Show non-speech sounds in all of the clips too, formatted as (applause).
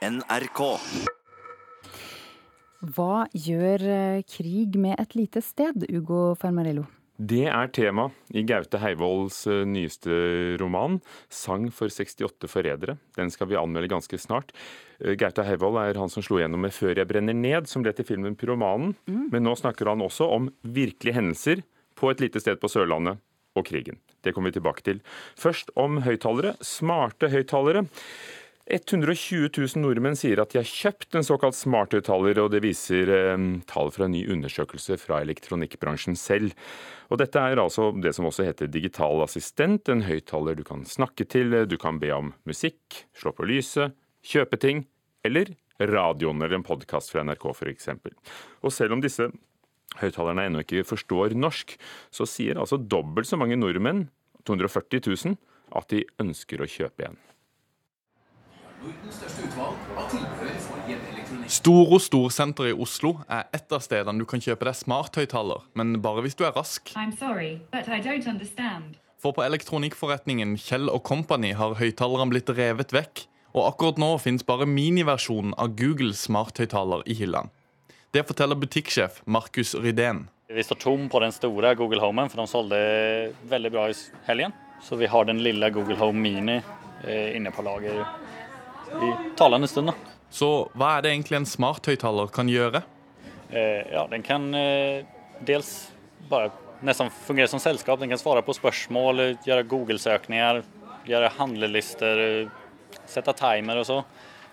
NRK. Hva gjør eh, krig med et lite sted, Ugo Fermarello? Det er tema i Gaute Heivolds eh, nyeste roman, 'Sang for 68 forrædere'. Den skal vi anmelde ganske snart. Eh, Gaute Heivold er han som slo gjennom med 'Før jeg brenner ned', som ble til filmen 'Pyromanen'. Men nå snakker han også om virkelige hendelser på et lite sted på Sørlandet og krigen. Det kommer vi tilbake til. Først om høyttalere. Smarte høyttalere. 120 000 nordmenn sier at de har kjøpt en såkalt smarthøyttaler, og det viser eh, tall fra en ny undersøkelse fra elektronikkbransjen selv. Og Dette er altså det som også heter digital assistent, en høyttaler du kan snakke til, du kan be om musikk, slå på lyset, kjøpe ting, eller radioen eller en podkast fra NRK f.eks. Og selv om disse høyttalerne ennå ikke forstår norsk, så sier altså dobbelt så mange nordmenn, 240 000, at de ønsker å kjøpe en. Storo Storsenter i Oslo er et av stedene du kan kjøpe deg smarthøyttaler, men bare hvis du er rask. I'm sorry, but I don't understand. For på elektronikkforretningen Kjell Company har høyttalerne blitt revet vekk, og akkurat nå finnes bare miniversjonen av Googles smarthøyttaler i hyllene. Det forteller butikksjef Markus Rydén. Vi står tom på den store Google Homen, for de solgte veldig bra i helgen. Så vi har den lille Google Home Mini eh, inne på lager i talende stund. da. Så hva er det egentlig en smarthøyttaler kan gjøre? Eh, ja, den kan eh, dels bare nesten fungere som selskap. Den kan svare på spørsmål, gjøre Google-søkninger, gjøre handlelister, sette timer og så.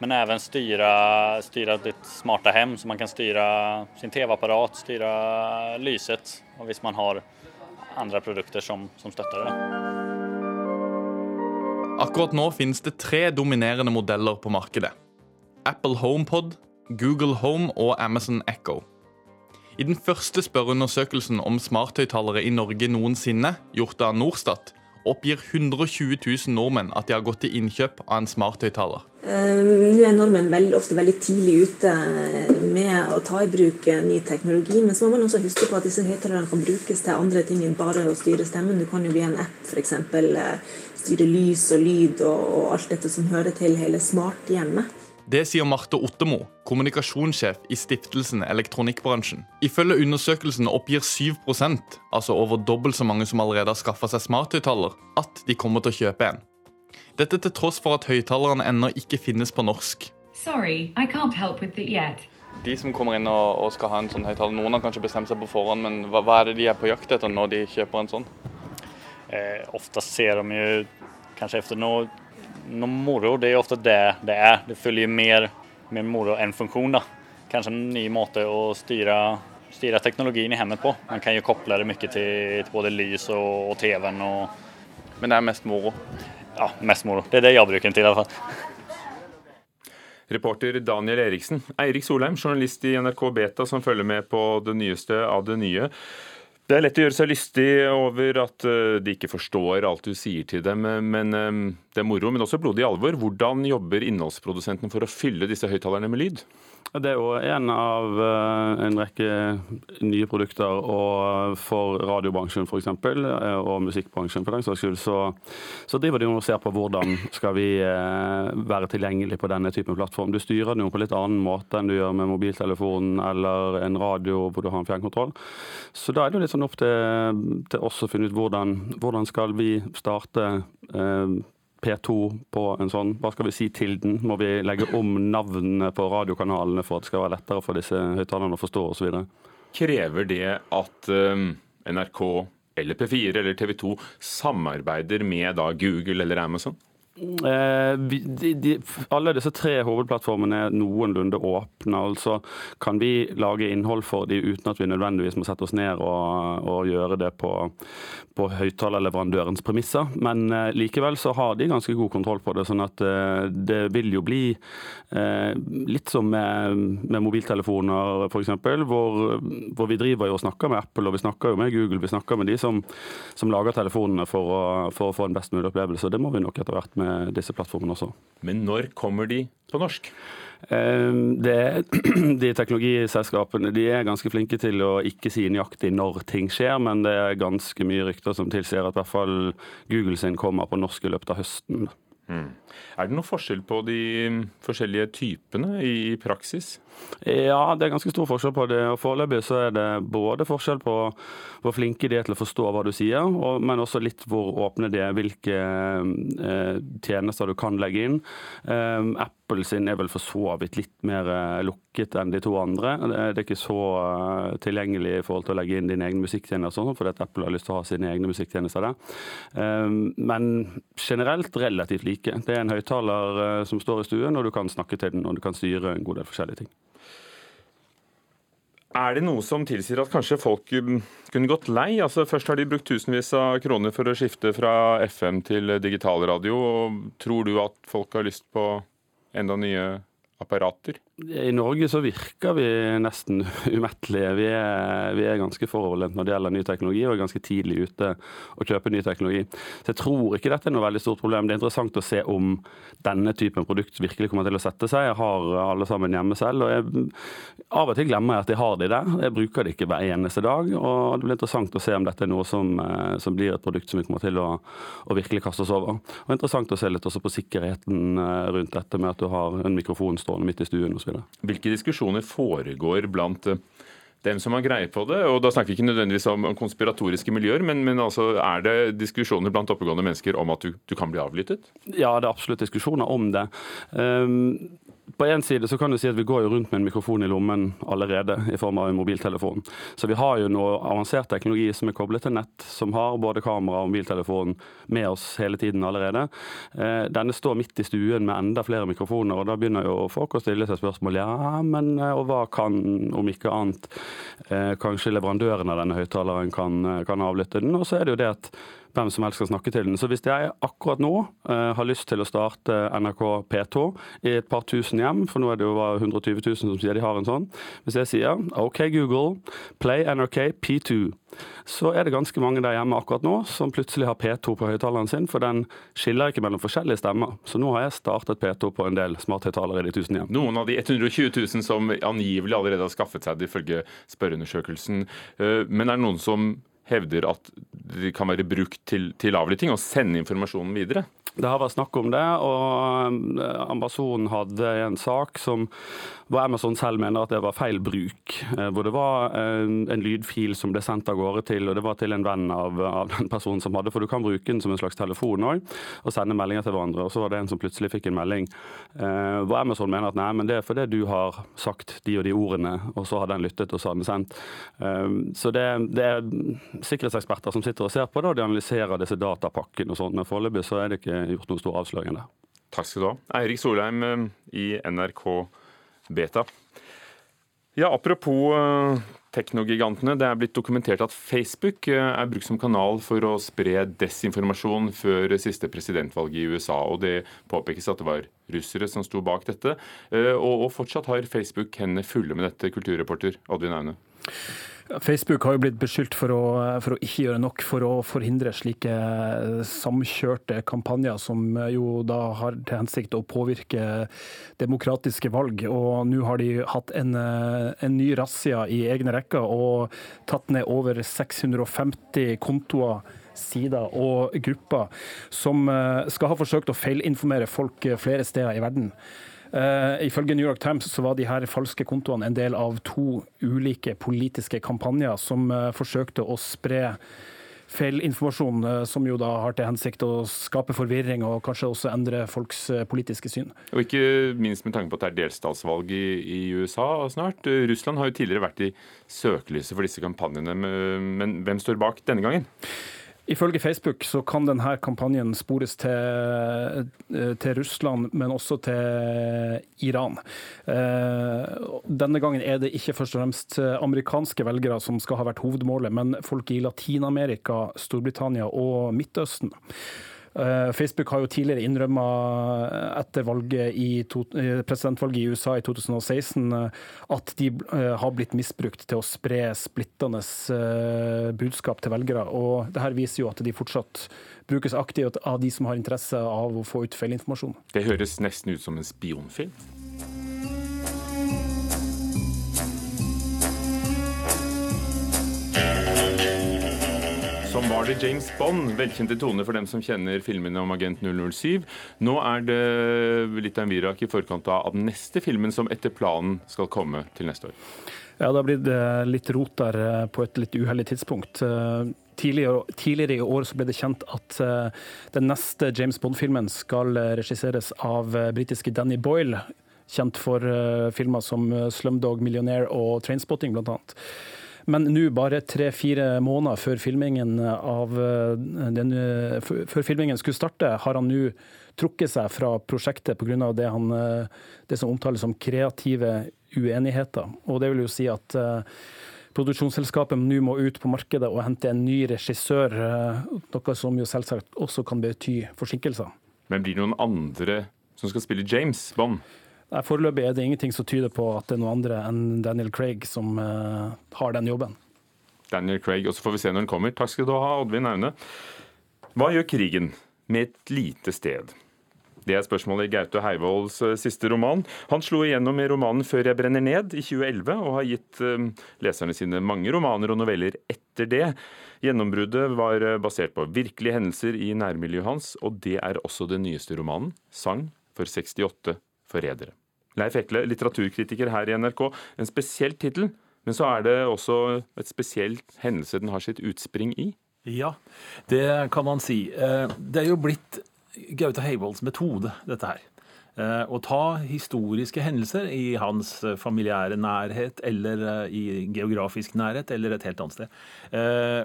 Men også styre, styre ditt smarte hjem, så man kan styre sin TV-apparat, styre lyset, og hvis man har andre produkter som, som støtter det. Akkurat nå finnes det tre dominerende modeller på markedet. Apple HomePod, Google Home og Amazon Echo. I den første spørreundersøkelsen om smarthøyttalere i Norge noensinne, gjort av Norstat, oppgir 120 000 nordmenn at de har gått til innkjøp av en smarthøyttaler. Eh, Nå er nordmenn veldig ofte veldig tidlig ute med å ta i bruk eh, ny teknologi. Men så må man også huske på at disse høyttalerne kan brukes til andre ting enn bare å styre stemmen. Du kan jo via en app f.eks. styre lys og lyd og, og alt dette som hører til hele smarthjemmet. Det sier Marte Ottemo, kommunikasjonssjef i stiftelsen Elektronikkbransjen. Ifølge undersøkelsen oppgir 7% altså over dobbelt så mange som allerede har skaffa seg smarthøyttaler, at de kommer til å kjøpe en. Dette til tross for at høyttalerne ennå ikke finnes på norsk. Sorry, I can't help with it yet. De som kommer inn og, og skal ha en sånn høyttaler, noen har kanskje bestemt seg på forhånd, men hva, hva er det de er på jakt etter når de kjøper en sånn? Eh, Ofte ser de jo kanskje etter noe, noe moro. Det er ofte det det er. Det følger mer, mer moro enn funksjon. da. Kanskje en ny måte å styre, styre teknologien i hjemmet på. Man kan jo koble det mye til, til både lys og, og TV-en. og Men det er mest moro. ja, mest moro. Det er det jeg bruker den til i hvert fall. Reporter Daniel Eriksen. Eirik Solheim, journalist i NRK Beta som følger med på det nyeste av det nye. Det er lett å gjøre seg lystig over at eh, de ikke forstår alt du sier til dem, eh, men eh, det er moro, men også blodig alvor. Hvordan jobber innholdsprodusenten for å fylle disse høyttalerne med lyd? Det er jo en av eh, en rekke nye produkter for radiobransjen f.eks. og musikkbransjen for den saks skyld. Så, så driver de og ser på hvordan skal vi eh, være tilgjengelig på denne typen plattform. Du styrer den jo på litt annen måte enn du gjør med mobiltelefonen eller en radio hvor du har en fjernkontroll. Så da er det jo litt sånn opp til, til oss å finne ut hvordan, hvordan skal vi starte eh, P2 på en sånn, hva skal vi si til den? Må vi legge om navnene på radiokanalene for at det skal være lettere for disse høyttalerne å forstå osv.? Krever det at eh, NRK eller P4 eller TV 2 samarbeider med da Google eller Amazon? Eh, de, de, alle disse tre hovedplattformene er noenlunde åpne. altså Kan vi lage innhold for de uten at vi nødvendigvis må sette oss ned og, og gjøre det på, på høyttalerleverandørens premisser. Men eh, likevel så har de ganske god kontroll på det. sånn at eh, det vil jo bli eh, litt som med, med mobiltelefoner f.eks., hvor, hvor vi driver jo og snakker med Apple og vi snakker jo med Google. Vi snakker med de som, som lager telefonene for å, for å få en best mulig opplevelse. Det må vi nok etter hvert med disse plattformene også. Men når kommer de på norsk? Eh, Det, (clears throat) de teknologiselskapene de er ganske flinke til å ikke si nøyaktig når ting skjer, men det er ganske mye rykter som tilsier at i hvert fall Google sin kommer på norsk i løpet av høsten. Mm. Er det noe forskjell på de forskjellige typene i praksis? Ja, det er ganske stor forskjell på det. og Foreløpig så er det både forskjell på hvor flinke de er til å forstå hva du sier, og, men også litt hvor åpne de er, hvilke eh, tjenester du kan legge inn. Eh, Apple sin er vel for så vidt litt mer eh, lukket enn de to andre. Det er ikke så eh, tilgjengelig i forhold til å legge inn dine egne musikktjenester, sånn, fordi Apple har lyst til å ha sine egne musikktjenester der. Eh, men generelt relativt like. Det er en høyttaler eh, som står i stuen, og du kan snakke til den, og du kan styre en god del forskjellige ting. Er det noe som tilsier at kanskje folk um, kunne gått lei? Altså Først har de brukt tusenvis av kroner for å skifte fra FM til digitalradio. Tror du at folk har lyst på enda nye apparater? I Norge så virker vi nesten (laughs) umettelige. Vi er, vi er ganske foroverlent når det gjelder ny teknologi, og er ganske tidlig ute å kjøpe ny teknologi. Så jeg tror ikke dette er noe veldig stort problem. Det er interessant å se om denne typen produkt virkelig kommer til å sette seg. Jeg har alle sammen hjemme selv, og jeg, av og til glemmer jeg at jeg har de der. Jeg bruker de ikke hver eneste dag. og Det blir interessant å se om dette er noe som, eh, som blir et produkt som vi kommer til å, å virkelig kaste oss over. Og Interessant å se litt også på sikkerheten eh, rundt dette med at du har en mikrofon stående midt i stuen osv. Hvilke diskusjoner foregår blant eh, dem som har greie på det? Og Da snakker vi ikke nødvendigvis om konspiratoriske miljøer, men, men altså, er det diskusjoner blant oppegående mennesker om at du, du, kan bli avlyttet? Ja, det er absolutt diskusjoner om det. Um, på en side så kan du si at vi går jo rundt med en mikrofon i lommen allerede, i form av en mobiltelefon. Så vi har jo noe avansert teknologi som er koblet til nett, som har både kamera og mobiltelefon med oss hele tiden allerede. Eh, denne står midt i stuen med enda flere mikrofoner, og da begynner jo folk å stille seg spørsmål ja, men eh, og hva kan, om ikke annet, eh, kanskje leverandøren av denne høyttaleren kan, kan avlytte den. Og så er det jo det at hvem som helst skal snakke til den. Så hvis jeg akkurat nå eh, har lyst til å starte NRK P2 i et par tusen hjem, for nå er det jo 120 000 som sier de har en sånn, hvis jeg sier OK Google, play NRK P2, så er det ganske mange der hjemme akkurat nå som plutselig har P2 på høyttaleren sin, for den skiller ikke mellom forskjellige stemmer. Så nå har jeg startet P2 på en del smarthøyttalere i de tusen hjem. Noen av de 120 000 som angivelig allerede har skaffet seg det ifølge spørreundersøkelsen. Eh, men er det noen som hevder at de kan være brukt til, til avlytting og sende informasjonen videre? Det har vært snakk om det, og eh, ambassaden hadde en sak som hvor Amazon selv mener at det var feil bruk. Eh, hvor det var en, en lydfil som ble sendt av gårde til, og det var til en venn av, av den personen som hadde. For du kan bruke den som en slags telefon òg, og sende meldinger til hverandre. Og så var det en som plutselig fikk en melding eh, hvor Amazon mener at nei, men det er fordi du har sagt de og de ordene, og så har den lyttet, og så har den sendt. Eh, så det, det, sikkerhetseksperter som sitter og ser på det, og de analyserer disse datapakkene og sånt. Men Foreløpig så er det ikke gjort noen stor avsløring der. Takk skal du ha. Eirik Solheim eh, i NRK beta. Ja, Apropos uh, teknogigantene. Det er blitt dokumentert at Facebook uh, er brukt som kanal for å spre desinformasjon før siste presidentvalg i USA. og Det påpekes at det var russere som sto bak dette. Og fortsatt har Facebook hendene fulle med dette, kulturreporter Oddvin Aune. Facebook har jo blitt beskyldt for å, for å, ikke gjøre nok for å forhindre slike samkjørte kampanjer, som jo da har til hensikt å påvirke demokratiske valg. Og nå har de hatt en, en ny razzia i egne rekker og tatt ned over 650 kontoer sider og grupper som skal ha forsøkt å feilinformere folk flere steder i verden. Uh, ifølge New York Times så var de her falske kontoene en del av to ulike politiske kampanjer som uh, forsøkte å spre feilinformasjon, uh, som jo da har til hensikt å skape forvirring og kanskje også endre folks politiske syn. Og ikke minst med tanke på at det er delstatsvalg i, i USA snart. Russland har jo tidligere vært i søkelyset for disse kampanjene, men hvem står bak denne gangen? Ifølge Facebook så kan denne kampanjen spores til, eh, til, Russland, men også til Iran. Eh, denne gangen er det ikke først og fremst amerikanske velgere som skal ha vært hovedmålet, men folk i Latin-Amerika, Storbritannia og Midtøsten. Eh, Facebook har jo tidligere innrømma etter to, eh, presidentvalget i USA i 2016 eh, at de har blitt misbrukt til å spre splittende budskap til velgere. Og det her viser jo at de fortsatt brukes aktivt av de som har interesse av å få ut feilinformasjon. Det høres nesten ut som en spionfilm. Som var det James Bond, velkjente toner for dem som kjenner filmene om Agent 007. Nå er det litt av en virak i forkant av den neste filmen som etter planen skal komme til neste år. Ja, det har blitt eh, litt rot der eh, på et litt uheldig tidspunkt. Eh, tidligere, i år så ble det kjent at den neste James Bond-filmen skal regisseres av britiske Danny Boyle, kjent for filmer som Slumdog Millionaire og Trainspotting bl.a. Men nå, bare tre-fire måneder før filmingen, av den, før filmingen skulle starte, har han nå trukket seg fra prosjektet pga. Det, han, det som omtales som kreative uenigheter. Og det vil jo si at produksjonsselskapet nå må ut på markedet og hente en ny regissør, noe som jo selvsagt også kan bety forsinkelser. Men blir det noen andre som skal spille James Bond? Nei, Foreløpig er det ingenting som tyder på at det er noen andre enn Daniel Craig som uh, har den jobben. Daniel Craig, og så får vi se når den kommer. Takk skal du ha, Oddvin Aune. Hva gjør krigen med et lite sted? Det er spørsmålet i Gaute Heivolds eh, siste roman. Han slo igjennom i romanen 'Før jeg brenner ned' i 2011, og har gitt eh, leserne sine mange romaner og noveller etter det. Gjennombruddet var basert på virkelige hendelser i nærmiljøet hans, og det er også den nyeste romanen, 'Sang for 68 forrædere'. Leif Ekle, litteraturkritiker her i NRK. En spesiell tittel, men så er det også et spesielt hendelse den har sitt utspring i? Ja, det kan man si. Det er jo blitt Gaute Heivolds metode, dette her. Eh, å ta historiske hendelser i hans eh, familiære nærhet eller eh, i geografisk nærhet eller et helt annet sted.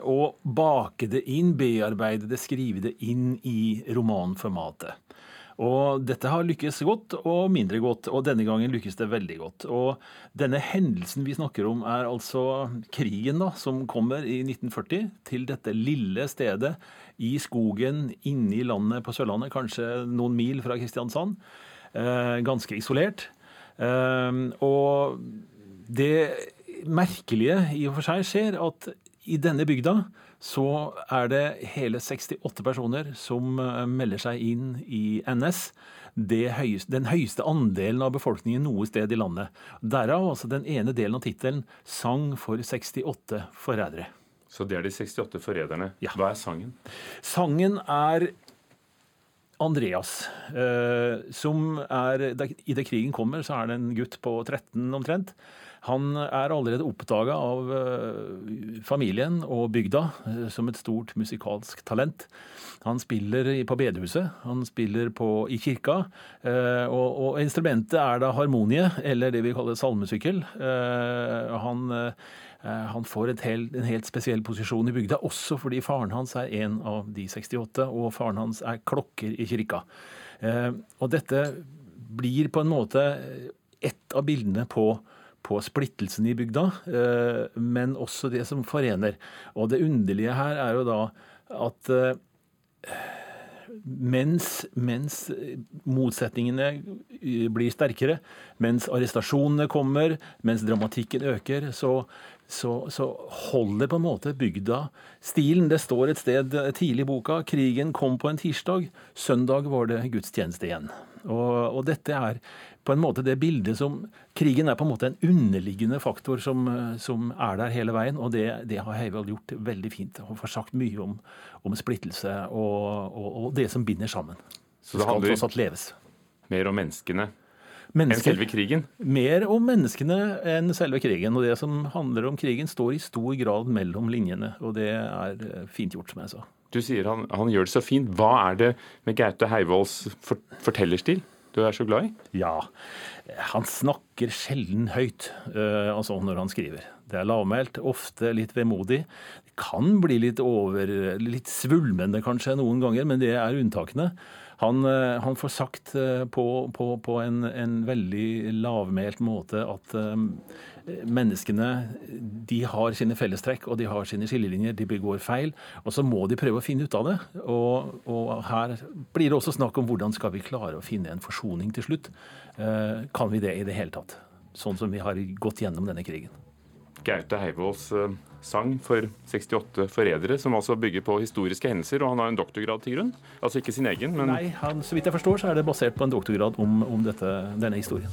Og bake det inn, bearbeide det, skrive det inn i romanformatet. Og dette har lykkes godt og mindre godt, og denne gangen lykkes det veldig godt. Og denne hendelsen vi snakker om, er altså krigen da, som kommer i 1940 til dette lille stedet i skogen inne i landet på Sørlandet, kanskje noen mil fra Kristiansand. Eh, ganske isolert. Eh, og det merkelige i og for seg skjer at i denne bygda så er det hele 68 personer som eh, melder seg inn i NS. Høyeste, den høyeste andelen av befolkningen noe sted i landet. Derav altså den ene delen av tittelen 'Sang for 68 forrædere'. Så det er de 68 forræderne. Ja. Hva er sangen? Sangen er Andreas, eh, som er Idet krigen kommer, så er det en gutt på 13 omtrent han er allerede oppdaga av eh, familien og bygda eh, som et stort musikalsk talent. Han spiller på bedehuset, han spiller på, i kirka. Eh, og, og, instrumentet er da harmonie, eller det vi kaller salmesykkel. Han, han får hel, en helt spesiell posisjon i bygda, også fordi faren hans er en av de 68, og faren hans er klokker i kirka. Og dette blir på en måte ett av bildene på på splittelsen i bygda, eh, men også det som forener. Og det underlige her er jo da at eh, mens, mens, motsetningene blir sterkere, mens arrestasjonene kommer, mens dramatikken øker, så, så, så, holder på en måte bygda stilen. Det står et sted tidlig i boka krigen kom på en tirsdag, søndag var det gudstjeneste igjen. Og, og dette er på en måte det bildet som Krigen er på en måte en underliggende faktor som, som er der hele veien, og det, det har Heivold gjort veldig fint. Han får sagt mye om, om splittelse og, og, og, det som binder sammen. Så det handler mer om menneskene enn selve krigen? Mer om menneskene enn selve krigen. Og det som handler om krigen, står i stor grad mellom linjene. Og det er fint gjort, som jeg sa. Du sier han, han gjør det så fint. Hva er det med Gaute Heivolds fortellerstil? du er så glad i? Ja. Han snakker sjelden høyt uh, altså når han skriver. Det er lavmælt, ofte litt vemodig. Det kan bli litt over, litt svulmende kanskje noen ganger, men det er unntakene. Han, uh, han får sagt uh, på, på, på en, en, veldig lavmælt måte at menneskene de har sine fellestrekk og de har sine skillelinjer. De begår feil. Og så må de prøve å finne ut av det. Og, og her blir det også snakk om hvordan skal vi klare å finne en forsoning til slutt. Uh, kan vi det i det hele tatt? Sånn som vi har gått gjennom denne krigen. Gaute Heivolds eh, sang for 68 forrædere, som altså bygger på historiske hendelser. Og han har en doktorgrad til grunn? Altså ikke sin egen, men Nei, han, så vidt jeg forstår så er det basert på en doktorgrad om, om dette, denne historien.